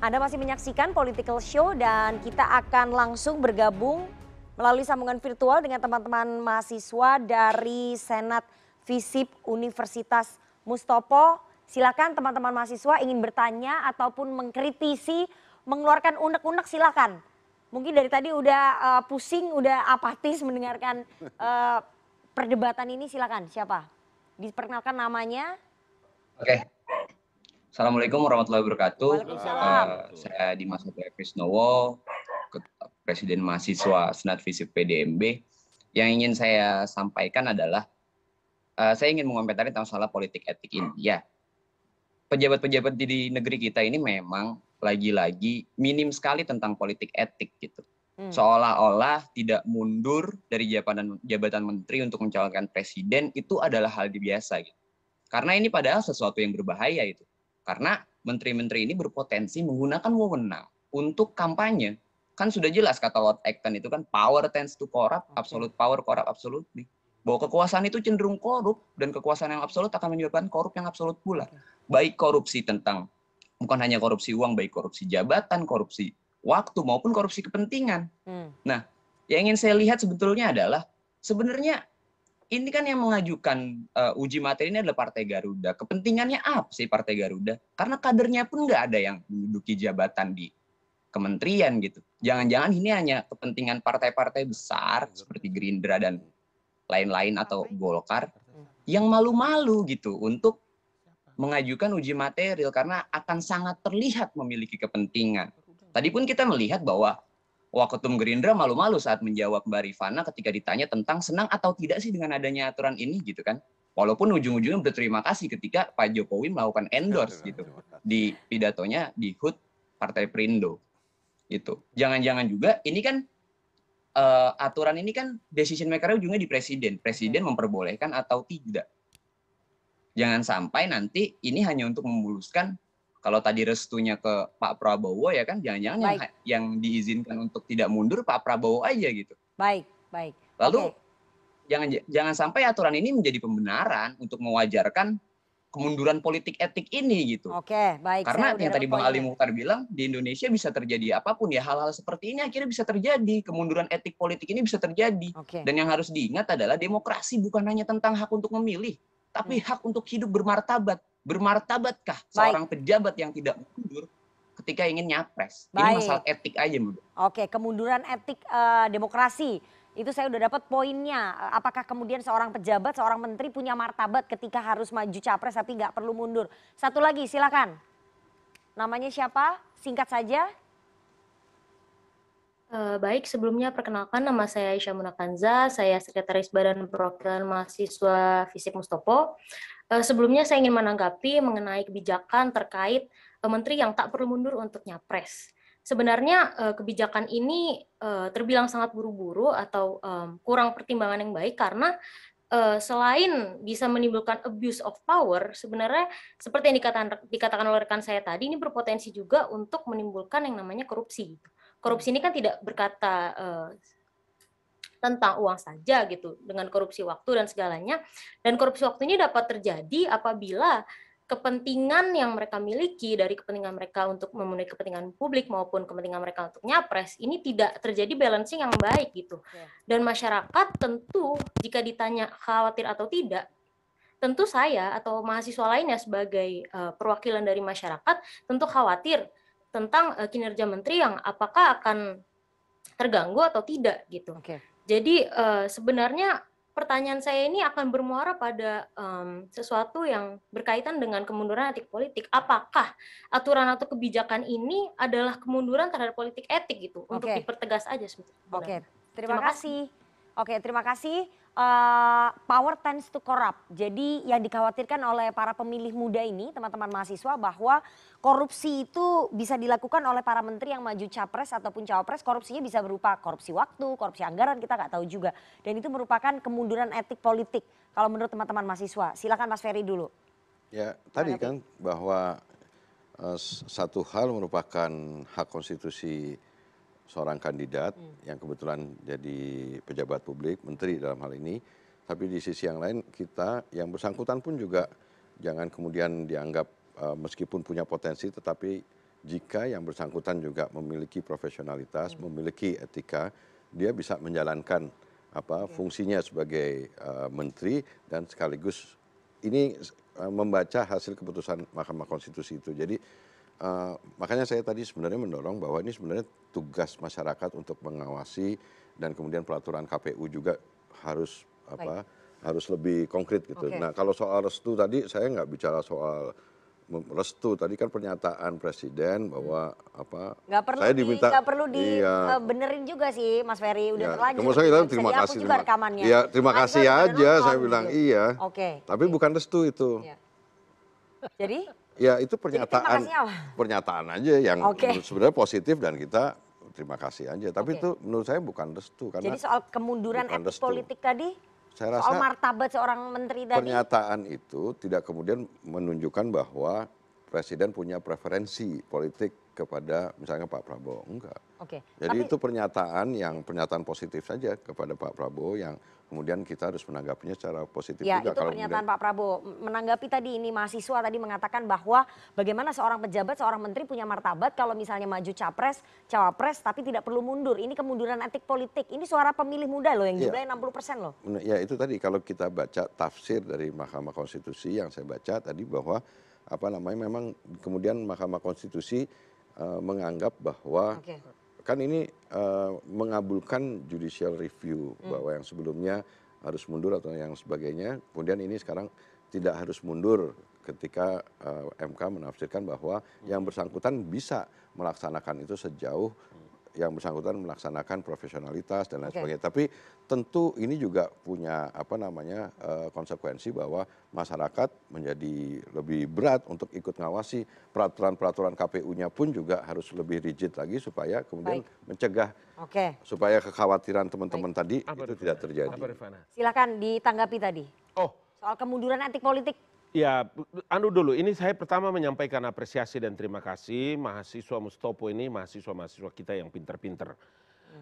Anda masih menyaksikan Political Show dan kita akan langsung bergabung melalui sambungan virtual dengan teman-teman mahasiswa dari Senat Visip Universitas Mustopo. Silakan teman-teman mahasiswa ingin bertanya ataupun mengkritisi, mengeluarkan unek-unek silakan. Mungkin dari tadi udah uh, pusing, udah apatis mendengarkan uh, perdebatan ini silakan. Siapa? Diperkenalkan namanya. Oke. Assalamualaikum warahmatullahi wabarakatuh. Uh, saya Dimas Krisnowo, Presiden Mahasiswa Senat Visip PDMB. Yang ingin saya sampaikan adalah uh, saya ingin mengomentari tentang soal politik etik ini. Ya, pejabat-pejabat di negeri kita ini memang lagi-lagi minim sekali tentang politik etik gitu. Hmm. Seolah-olah tidak mundur dari jabatan jabatan menteri untuk mencalonkan presiden itu adalah hal biasa gitu. Karena ini padahal sesuatu yang berbahaya itu. Karena menteri-menteri ini berpotensi menggunakan wewenang untuk kampanye. Kan sudah jelas kata Lord Acton itu kan power tends to corrupt, absolute power corrupt absolutely. Bahwa kekuasaan itu cenderung korup dan kekuasaan yang absolut akan menyebabkan korup yang absolut pula. Baik korupsi tentang bukan hanya korupsi uang, baik korupsi jabatan, korupsi waktu maupun korupsi kepentingan. Hmm. Nah, yang ingin saya lihat sebetulnya adalah sebenarnya ini kan yang mengajukan uh, uji materi ini adalah Partai Garuda. Kepentingannya apa sih Partai Garuda? Karena kadernya pun nggak ada yang menduduki jabatan di kementerian gitu. Jangan-jangan ini hanya kepentingan partai-partai besar seperti Gerindra dan lain-lain atau Golkar yang malu-malu gitu untuk mengajukan uji material karena akan sangat terlihat memiliki kepentingan. Tadi pun kita melihat bahwa Waketum Gerindra malu-malu saat menjawab Mbak Rifana ketika ditanya tentang senang atau tidak sih dengan adanya aturan ini gitu kan. Walaupun ujung-ujungnya berterima kasih ketika Pak Jokowi melakukan endorse gitu di pidatonya di HUT Partai Perindo. Itu. Jangan-jangan juga ini kan uh, aturan ini kan decision maker ujungnya di presiden. Presiden memperbolehkan atau tidak. Jangan sampai nanti ini hanya untuk memuluskan kalau tadi restunya ke Pak Prabowo ya kan jangan-jangan yang, yang diizinkan untuk tidak mundur Pak Prabowo aja gitu. Baik, baik. Lalu okay. jangan jangan sampai aturan ini menjadi pembenaran untuk mewajarkan kemunduran politik etik ini gitu. Oke, okay, baik. Karena yang tadi Bang Ali Mukhtar bilang di Indonesia bisa terjadi apa pun ya hal-hal seperti ini akhirnya bisa terjadi kemunduran etik politik ini bisa terjadi. Okay. Dan yang harus diingat adalah demokrasi bukan hanya tentang hak untuk memilih, tapi hmm. hak untuk hidup bermartabat bermartabatkah seorang pejabat yang tidak mundur ketika ingin nyapres? Baik. Ini masalah etik aja, menurut. Oke, kemunduran etik uh, demokrasi. Itu saya udah dapat poinnya. Apakah kemudian seorang pejabat, seorang menteri punya martabat ketika harus maju capres tapi nggak perlu mundur? Satu lagi, silakan. Namanya siapa? Singkat saja. Uh, baik, sebelumnya perkenalkan nama saya Aisyah Munakanza, saya Sekretaris Badan Perwakilan Mahasiswa Fisik Mustopo. Uh, sebelumnya saya ingin menanggapi mengenai kebijakan terkait uh, menteri yang tak perlu mundur untuk nyapres. Sebenarnya uh, kebijakan ini terbilang sangat buru-buru atau kurang pertimbangan yang baik karena selain bisa menimbulkan abuse of power, sebenarnya seperti yang dikatakan, dikatakan oleh rekan saya tadi, ini berpotensi juga untuk menimbulkan yang namanya korupsi. Korupsi ini kan tidak berkata tentang uang saja gitu dengan korupsi waktu dan segalanya dan korupsi waktu ini dapat terjadi apabila kepentingan yang mereka miliki dari kepentingan mereka untuk memenuhi kepentingan publik maupun kepentingan mereka untuk nyapres ini tidak terjadi balancing yang baik gitu dan masyarakat tentu jika ditanya khawatir atau tidak tentu saya atau mahasiswa lainnya sebagai uh, perwakilan dari masyarakat tentu khawatir tentang uh, kinerja menteri yang apakah akan terganggu atau tidak gitu. Okay. Jadi uh, sebenarnya pertanyaan saya ini akan bermuara pada um, sesuatu yang berkaitan dengan kemunduran etik politik. Apakah aturan atau kebijakan ini adalah kemunduran terhadap politik etik gitu okay. untuk dipertegas aja sebetulnya. Oke, okay. terima, terima kasih. kasih. Oke, terima kasih. Uh, power tends to corrupt. Jadi yang dikhawatirkan oleh para pemilih muda ini, teman-teman mahasiswa, bahwa korupsi itu bisa dilakukan oleh para menteri yang maju capres ataupun cawapres. Korupsinya bisa berupa korupsi waktu, korupsi anggaran, kita nggak tahu juga. Dan itu merupakan kemunduran etik politik. Kalau menurut teman-teman mahasiswa, silakan Mas Ferry dulu. Ya, tadi kan bahwa uh, satu hal merupakan hak konstitusi seorang kandidat hmm. yang kebetulan jadi pejabat publik, menteri dalam hal ini. Tapi di sisi yang lain kita yang bersangkutan pun juga jangan kemudian dianggap uh, meskipun punya potensi tetapi jika yang bersangkutan juga memiliki profesionalitas, memiliki etika, dia bisa menjalankan apa fungsinya sebagai uh, menteri dan sekaligus ini uh, membaca hasil keputusan Mahkamah Konstitusi itu. Jadi makanya saya tadi sebenarnya mendorong bahwa ini sebenarnya tugas masyarakat untuk mengawasi dan kemudian peraturan KPU juga harus apa harus lebih konkret gitu. Oke. Nah kalau soal restu tadi saya nggak bicara soal restu tadi kan pernyataan presiden bahwa apa Nggak perlu saya di, diminta nggak perlu iya, dibenerin juga sih Mas Ferry udah ya, terlanjur. kemudian saya bilang terima kasih juga terima, rekamannya. iya terima kasih aja saya bilang gitu. iya Oke. tapi bukan restu itu Iya. Jadi ya itu pernyataan pernyataan aja yang Oke. sebenarnya positif dan kita terima kasih aja tapi Oke. itu menurut saya bukan restu karena jadi soal kemunduran etik restu. politik tadi, saya soal rasa martabat seorang menteri tadi. pernyataan itu tidak kemudian menunjukkan bahwa presiden punya preferensi politik kepada misalnya Pak Prabowo enggak Oke. Jadi Tapi itu pernyataan yang pernyataan positif saja kepada Pak Prabowo yang kemudian kita harus menanggapinya secara positif Ya juga. itu pernyataan Pak Prabowo. Menanggapi tadi ini mahasiswa tadi mengatakan bahwa bagaimana seorang pejabat, seorang menteri punya martabat kalau misalnya maju capres, cawapres tapi tidak perlu mundur. Ini kemunduran etik politik. Ini suara pemilih muda loh yang Iya. jumlahnya 60% loh. Men- Ya itu tadi kalau kita baca tafsir dari Mahkamah Konstitusi yang saya baca tadi bahwa apa namanya memang kemudian Mahkamah Konstitusi eh, menganggap bahwa kan ini eh, mengabulkan judicial review Hmm. bahwa yang sebelumnya harus mundur atau yang sebagainya kemudian ini sekarang tidak harus mundur ketika eh, MK menafsirkan bahwa yang bersangkutan bisa melaksanakan itu sejauh yang bersangkutan melaksanakan profesionalitas dan lain sebagainya tapi tentu ini juga punya apa namanya eh, konsekuensi bahwa masyarakat menjadi lebih berat untuk ikut ngawasi peraturan-peraturan KPU-nya pun juga harus lebih rigid lagi supaya kemudian mencegah Oke. supaya kekhawatiran teman-teman tadi itu Rifana? tidak terjadi. Silakan ditanggapi tadi. Oh, Soal kemunduran etik politik. Ya anu dulu, ini saya pertama menyampaikan apresiasi dan terima kasih mahasiswa Mustopo ini, mahasiswa-mahasiswa kita yang pinter-pinter.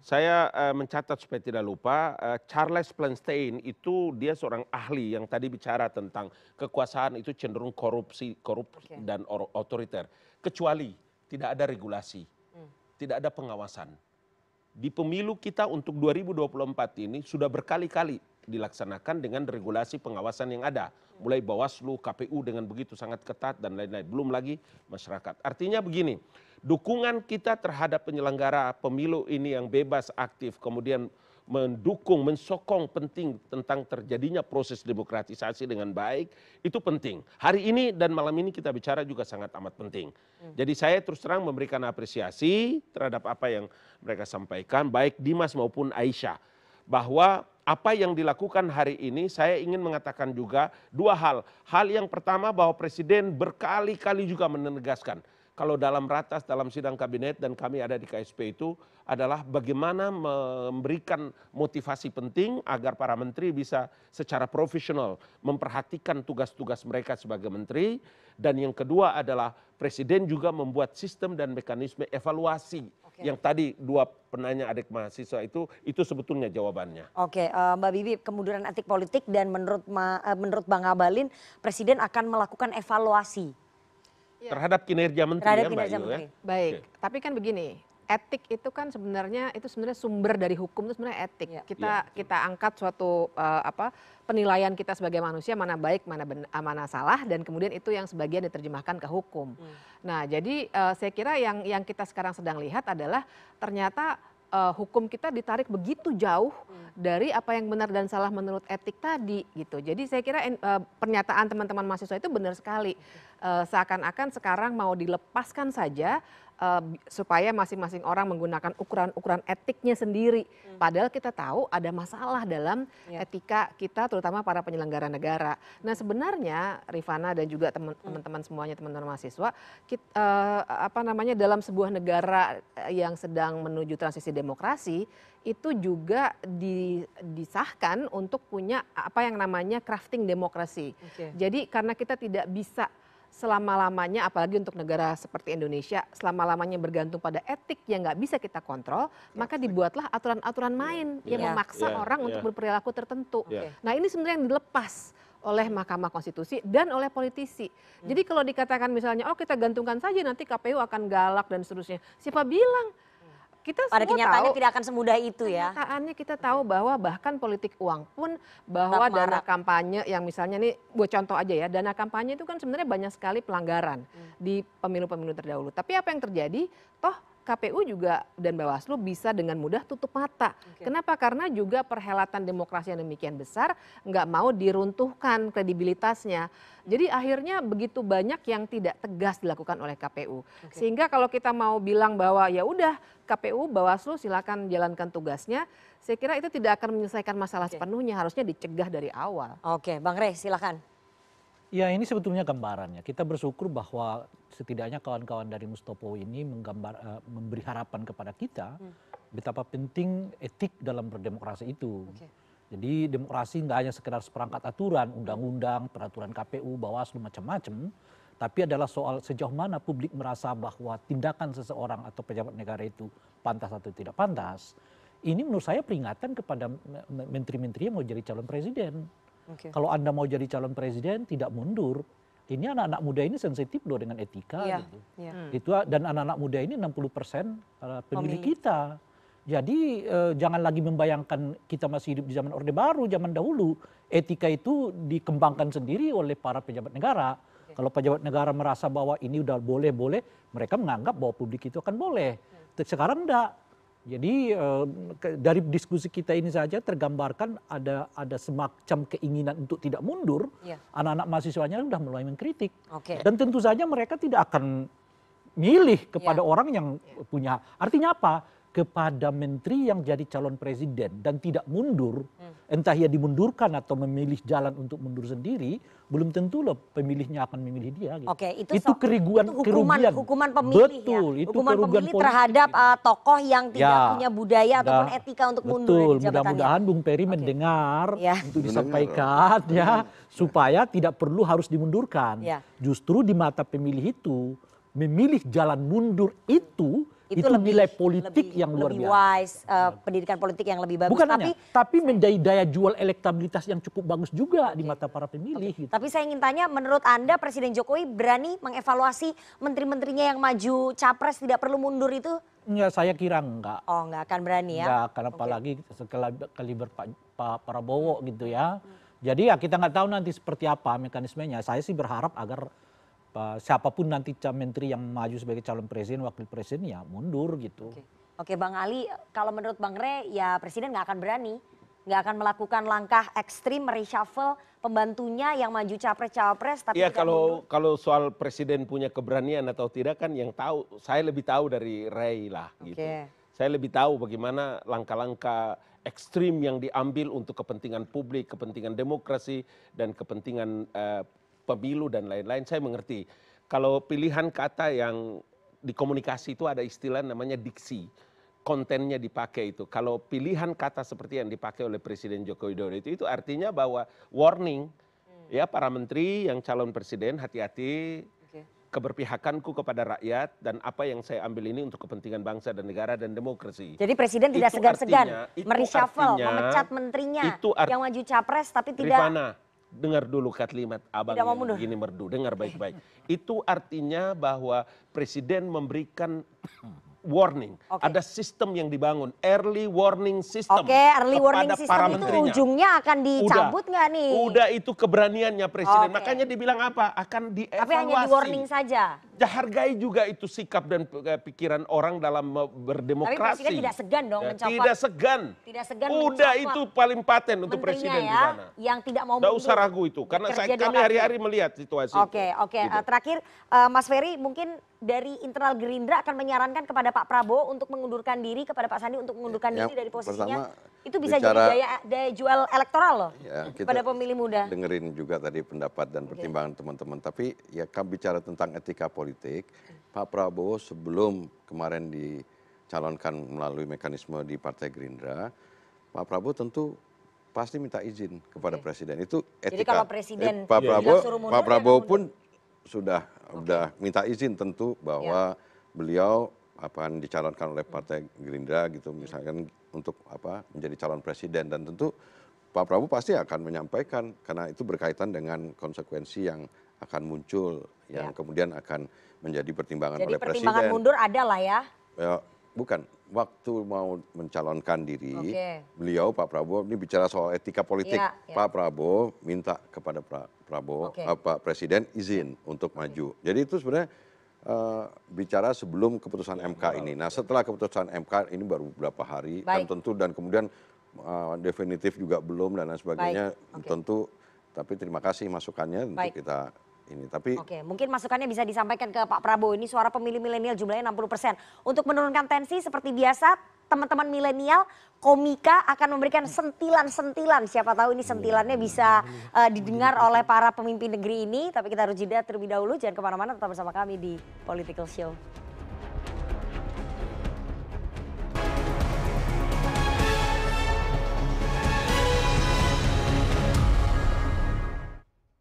Saya eh, mencatat supaya tidak lupa, eh, Charles Planstein itu dia seorang ahli yang tadi bicara tentang kekuasaan itu cenderung korupsi, korup Oke. dan or- otoriter. Kecuali tidak ada regulasi, Hmm. tidak ada pengawasan. Di pemilu kita untuk 2024 ini sudah berkali-kali dilaksanakan dengan regulasi pengawasan yang ada. Mulai Bawaslu, KPU dengan begitu sangat ketat dan lain-lain. Belum lagi masyarakat. Artinya begini, dukungan kita terhadap penyelenggara pemilu ini yang bebas, aktif, kemudian mendukung, mensokong penting tentang terjadinya proses demokratisasi dengan baik, itu penting. Hari ini dan malam ini kita bicara juga sangat amat penting. Jadi saya terus terang memberikan apresiasi terhadap apa yang mereka sampaikan, baik Dimas maupun Aisyah. Bahwa apa yang dilakukan hari ini saya ingin mengatakan juga dua hal. Hal yang pertama bahwa Presiden berkali-kali juga menegaskan kalau dalam ratas dalam sidang kabinet dan kami ada di KSP itu adalah bagaimana memberikan motivasi penting agar para menteri bisa secara profesional memperhatikan tugas-tugas mereka sebagai menteri dan yang kedua adalah presiden juga membuat sistem dan mekanisme evaluasi Oke. yang tadi dua penanya adik mahasiswa itu itu sebetulnya jawabannya. Oke, eh, Mbak Bibi, kemunduran etik politik dan menurut Ma- eh, menurut Bang Abalin, Presiden akan melakukan evaluasi. Terhadap kinerja menteri terhadap ya Mbak kinerja Yu ya. menteri. Baik, Oke. tapi kan begini, etik itu kan sebenarnya itu sebenarnya sumber dari hukum itu sebenarnya etik. Iya. Kita Iya. kita angkat suatu eh, apa penilaian kita sebagai manusia mana baik mana ben- ah, mana salah dan kemudian itu yang sebagian diterjemahkan ke hukum. Hmm. Nah, jadi eh, saya kira yang yang kita sekarang sedang lihat adalah ternyata eh, hukum kita ditarik begitu jauh Hmm. dari apa yang benar dan salah menurut etik tadi gitu. Jadi saya kira eh, pernyataan teman-teman mahasiswa itu benar sekali. Eh, seakan-akan sekarang mau dilepaskan saja supaya masing-masing orang menggunakan ukuran-ukuran etiknya sendiri. Padahal kita tahu ada masalah dalam Ya. etika kita terutama para penyelenggara negara. Nah, sebenarnya Rifana dan juga teman- teman-teman semuanya teman-teman mahasiswa kit- eh, apa namanya dalam sebuah negara eh, yang sedang menuju transisi demokrasi itu juga di- disahkan untuk punya apa yang namanya crafting demokrasi. Oke. Jadi karena kita tidak bisa selama-lamanya apalagi untuk negara seperti Indonesia selama-lamanya bergantung pada etik yang nggak bisa kita kontrol, maka dibuatlah aturan-aturan main yang Iya. memaksa Iya, orang iya. untuk berperilaku tertentu. Iya. Nah, ini sebenarnya yang dilepas oleh Mahkamah Konstitusi dan oleh politisi. Jadi kalau dikatakan misalnya oh kita gantungkan saja nanti KPU akan galak dan seterusnya. Siapa bilang? Kita Pada semua kenyataannya tahu, tidak akan semudah itu ya. Kenyataannya kita tahu bahwa bahkan politik uang pun bahwa Tetap dana marak. kampanye yang misalnya nih buat contoh aja ya, dana kampanye itu kan sebenarnya banyak sekali pelanggaran Hmm. di pemilu-pemilu terdahulu. Tapi apa yang terjadi? Toh KPU juga dan Bawaslu bisa dengan mudah tutup mata. Kenapa? Karena juga perhelatan demokrasi yang demikian besar nggak mau diruntuhkan kredibilitasnya. Jadi akhirnya begitu banyak yang tidak tegas dilakukan oleh KPU. Sehingga kalau kita mau bilang bahwa ya udah KPU Bawaslu silakan jalankan tugasnya, saya kira itu tidak akan menyelesaikan masalah sepenuhnya, harusnya dicegah dari awal. Oke, Bang Rey silakan. Ya ini sebetulnya gambarannya. Kita bersyukur bahwa setidaknya kawan-kawan dari Mustopo ini menggambar, eh, memberi harapan kepada kita betapa penting etik dalam berdemokrasi itu. Jadi demokrasi nggak hanya sekedar seperangkat aturan, undang-undang, peraturan KPU, Bawaslu macam-macam, tapi adalah soal sejauh mana publik merasa bahwa tindakan seseorang atau pejabat negara itu pantas atau tidak pantas. Ini menurut saya peringatan kepada me- me- menteri-menteri yang mau jadi calon presiden. Oke. Kalau Anda mau jadi calon presiden tidak mundur. Ini anak-anak muda ini sensitif loh dengan etika Iya, gitu. iya. Itu dan anak-anak muda ini 60% persen uh, pemilih Pemilih. kita. Jadi eh, jangan lagi membayangkan kita masih hidup di zaman Orde Baru, zaman dahulu. Etika itu dikembangkan sendiri oleh para pejabat negara. Kalau pejabat negara merasa bahwa ini udah boleh-boleh, mereka menganggap bahwa publik itu akan boleh. Sekarang enggak. Jadi eh, dari diskusi kita ini saja tergambarkan ada ada semacam keinginan untuk tidak mundur. Iya. Anak-anak mahasiswanya sudah mulai mengkritik. Dan tentu saja mereka tidak akan milih kepada Ya. orang yang punya. Artinya apa? Kepada menteri yang jadi calon presiden dan tidak mundur, Hmm. entah ia dimundurkan atau memilih jalan untuk mundur sendiri, belum tentu loh pemilihnya akan memilih dia. Gitu. Oke, itu, itu so- keriguan, itu hukuman kerugian. hukuman pemilih Betul, ya. itu hukuman kerugian pemilih politik. terhadap uh, tokoh yang tidak Ya, punya budaya ataupun Dah- etika untuk mundur Betul, jabatannya. mudah-mudahan Bung Peri mendengar Ya. untuk disampaikan ya supaya tidak perlu harus dimundurkan. Ya. Justru di mata pemilih itu memilih jalan mundur itu itu, nilai politik lebih- yang luar lebih biasa. wise, uh, pendidikan politik yang lebih bagus. Bukan tapi hanya, tapi menjadi daya jual elektabilitas yang cukup bagus juga di mata para pemilih. Gitu. Tapi saya ingin tanya, menurut Anda Presiden Jokowi berani mengevaluasi menteri-menterinya yang maju capres tidak perlu mundur itu? Enggak, saya kira enggak. Oh, nggak akan berani ya? Enggak, karena apalagi sekali- kaliber Pak, Pak Prabowo gitu ya. Jadi ya kita nggak tahu nanti seperti apa mekanismenya. Saya sih berharap agar siapa pun nanti ca- menteri yang maju sebagai calon presiden, wakil presiden ya mundur gitu. Oke. Oke Bang Ali, kalau menurut Bang Re ya Presiden nggak akan berani, nggak akan melakukan langkah ekstrim mereshuffle pembantunya yang maju capres-capres tapi Iya tidak kalau mundur. kalau soal presiden punya keberanian atau tidak kan yang tahu saya lebih tahu dari Ray lah gitu. Oke. Saya lebih tahu bagaimana langkah-langkah ekstrim yang diambil untuk kepentingan publik, kepentingan demokrasi dan kepentingan eh, pemilu dan lain-lain. Saya mengerti. Kalau pilihan kata yang di komunikasi itu ada istilah namanya diksi. Kontennya dipakai itu. Kalau pilihan kata seperti yang dipakai oleh Presiden Joko Widodo itu, itu artinya bahwa warning ya para menteri yang calon presiden hati-hati keberpihakanku kepada rakyat dan apa yang saya ambil ini untuk kepentingan bangsa dan negara dan demokrasi. Jadi Presiden tidak segan-segan mereshuffle, memecat menterinya itu yang maju capres tapi tidak Rifana, dengar dulu kalimat abang Tidak yang begini merdu, dengar baik-baik. Itu artinya bahwa presiden memberikan warning. Oke. Ada sistem yang dibangun, early warning system. Oke, early warning system para itu menterinya. ujungnya akan dicabut nggak nih? Udah itu keberaniannya presiden. Oke. Makanya dibilang apa? Akan dievaluasi. Tapi hanya di warning saja. Ya, hargai juga itu sikap dan eh, pikiran orang dalam eh, Tapi berdemokrasi. Presiden tidak segan dong Ya, mencopot Tidak segan. Tidak segan Udah mencopot itu paling paten untuk menterinya presiden ya, di sana. yang tidak mau Tidak mundur. usah ragu itu. Karena saya, kami hari-hari melihat situasi Oke, itu. oke. Gitu. Eh, terakhir, eh, Mas Ferry mungkin dari internal Gerindra akan menyarankan kepada Pak Prabowo untuk mengundurkan diri, kepada Pak Sandi untuk mengundurkan Yang diri dari posisinya. pertama, itu bisa bicara- jadi daya, daya jual elektoral loh Ya, kita kepada pemilih muda. dengerin juga tadi pendapat dan pertimbangan teman-teman. Tapi ya kami bicara tentang etika politik, Pak Prabowo sebelum kemarin dicalonkan melalui mekanisme di Partai Gerindra, Pak Prabowo tentu pasti minta izin kepada Oke. presiden. Itu etika. Jadi kalau presiden Eh, Pak Iya, Prabowo, bilang suruh mundur, Pak Prabowo pun sudah sudah minta izin tentu bahwa beliau akan dicalonkan oleh Partai Gerindra gitu misalkan untuk apa menjadi calon presiden dan tentu Pak Prabowo pasti akan menyampaikan karena itu berkaitan dengan konsekuensi yang akan muncul yang Ya. kemudian akan menjadi pertimbangan Jadi oleh pertimbangan presiden. mundur ada lah ya. Ya, bukan waktu mau mencalonkan diri, beliau Pak Prabowo ini bicara soal etika politik. Iya, iya. Pak Prabowo minta kepada Pra- Prabowo, eh, Pak Presiden izin untuk maju. Jadi itu sebenarnya bicara sebelum keputusan MK ini. Nah setelah keputusan MK ini baru beberapa hari dan Baik. tentu dan kemudian eh, definitif juga belum dan lain sebagainya tentu. Tapi terima kasih masukannya untuk kita ini. Tapi Oke, mungkin masukannya bisa disampaikan ke Pak Prabowo. Ini suara pemilih milenial jumlahnya 60%. Untuk menurunkan tensi seperti biasa, teman-teman milenial komika akan memberikan sentilan-sentilan. Siapa tahu ini sentilannya bisa eh, didengar oleh para pemimpin negeri ini. Tapi kita harus jeda terlebih dahulu. Jangan ke mana-mana, tetap bersama kami di Political Show.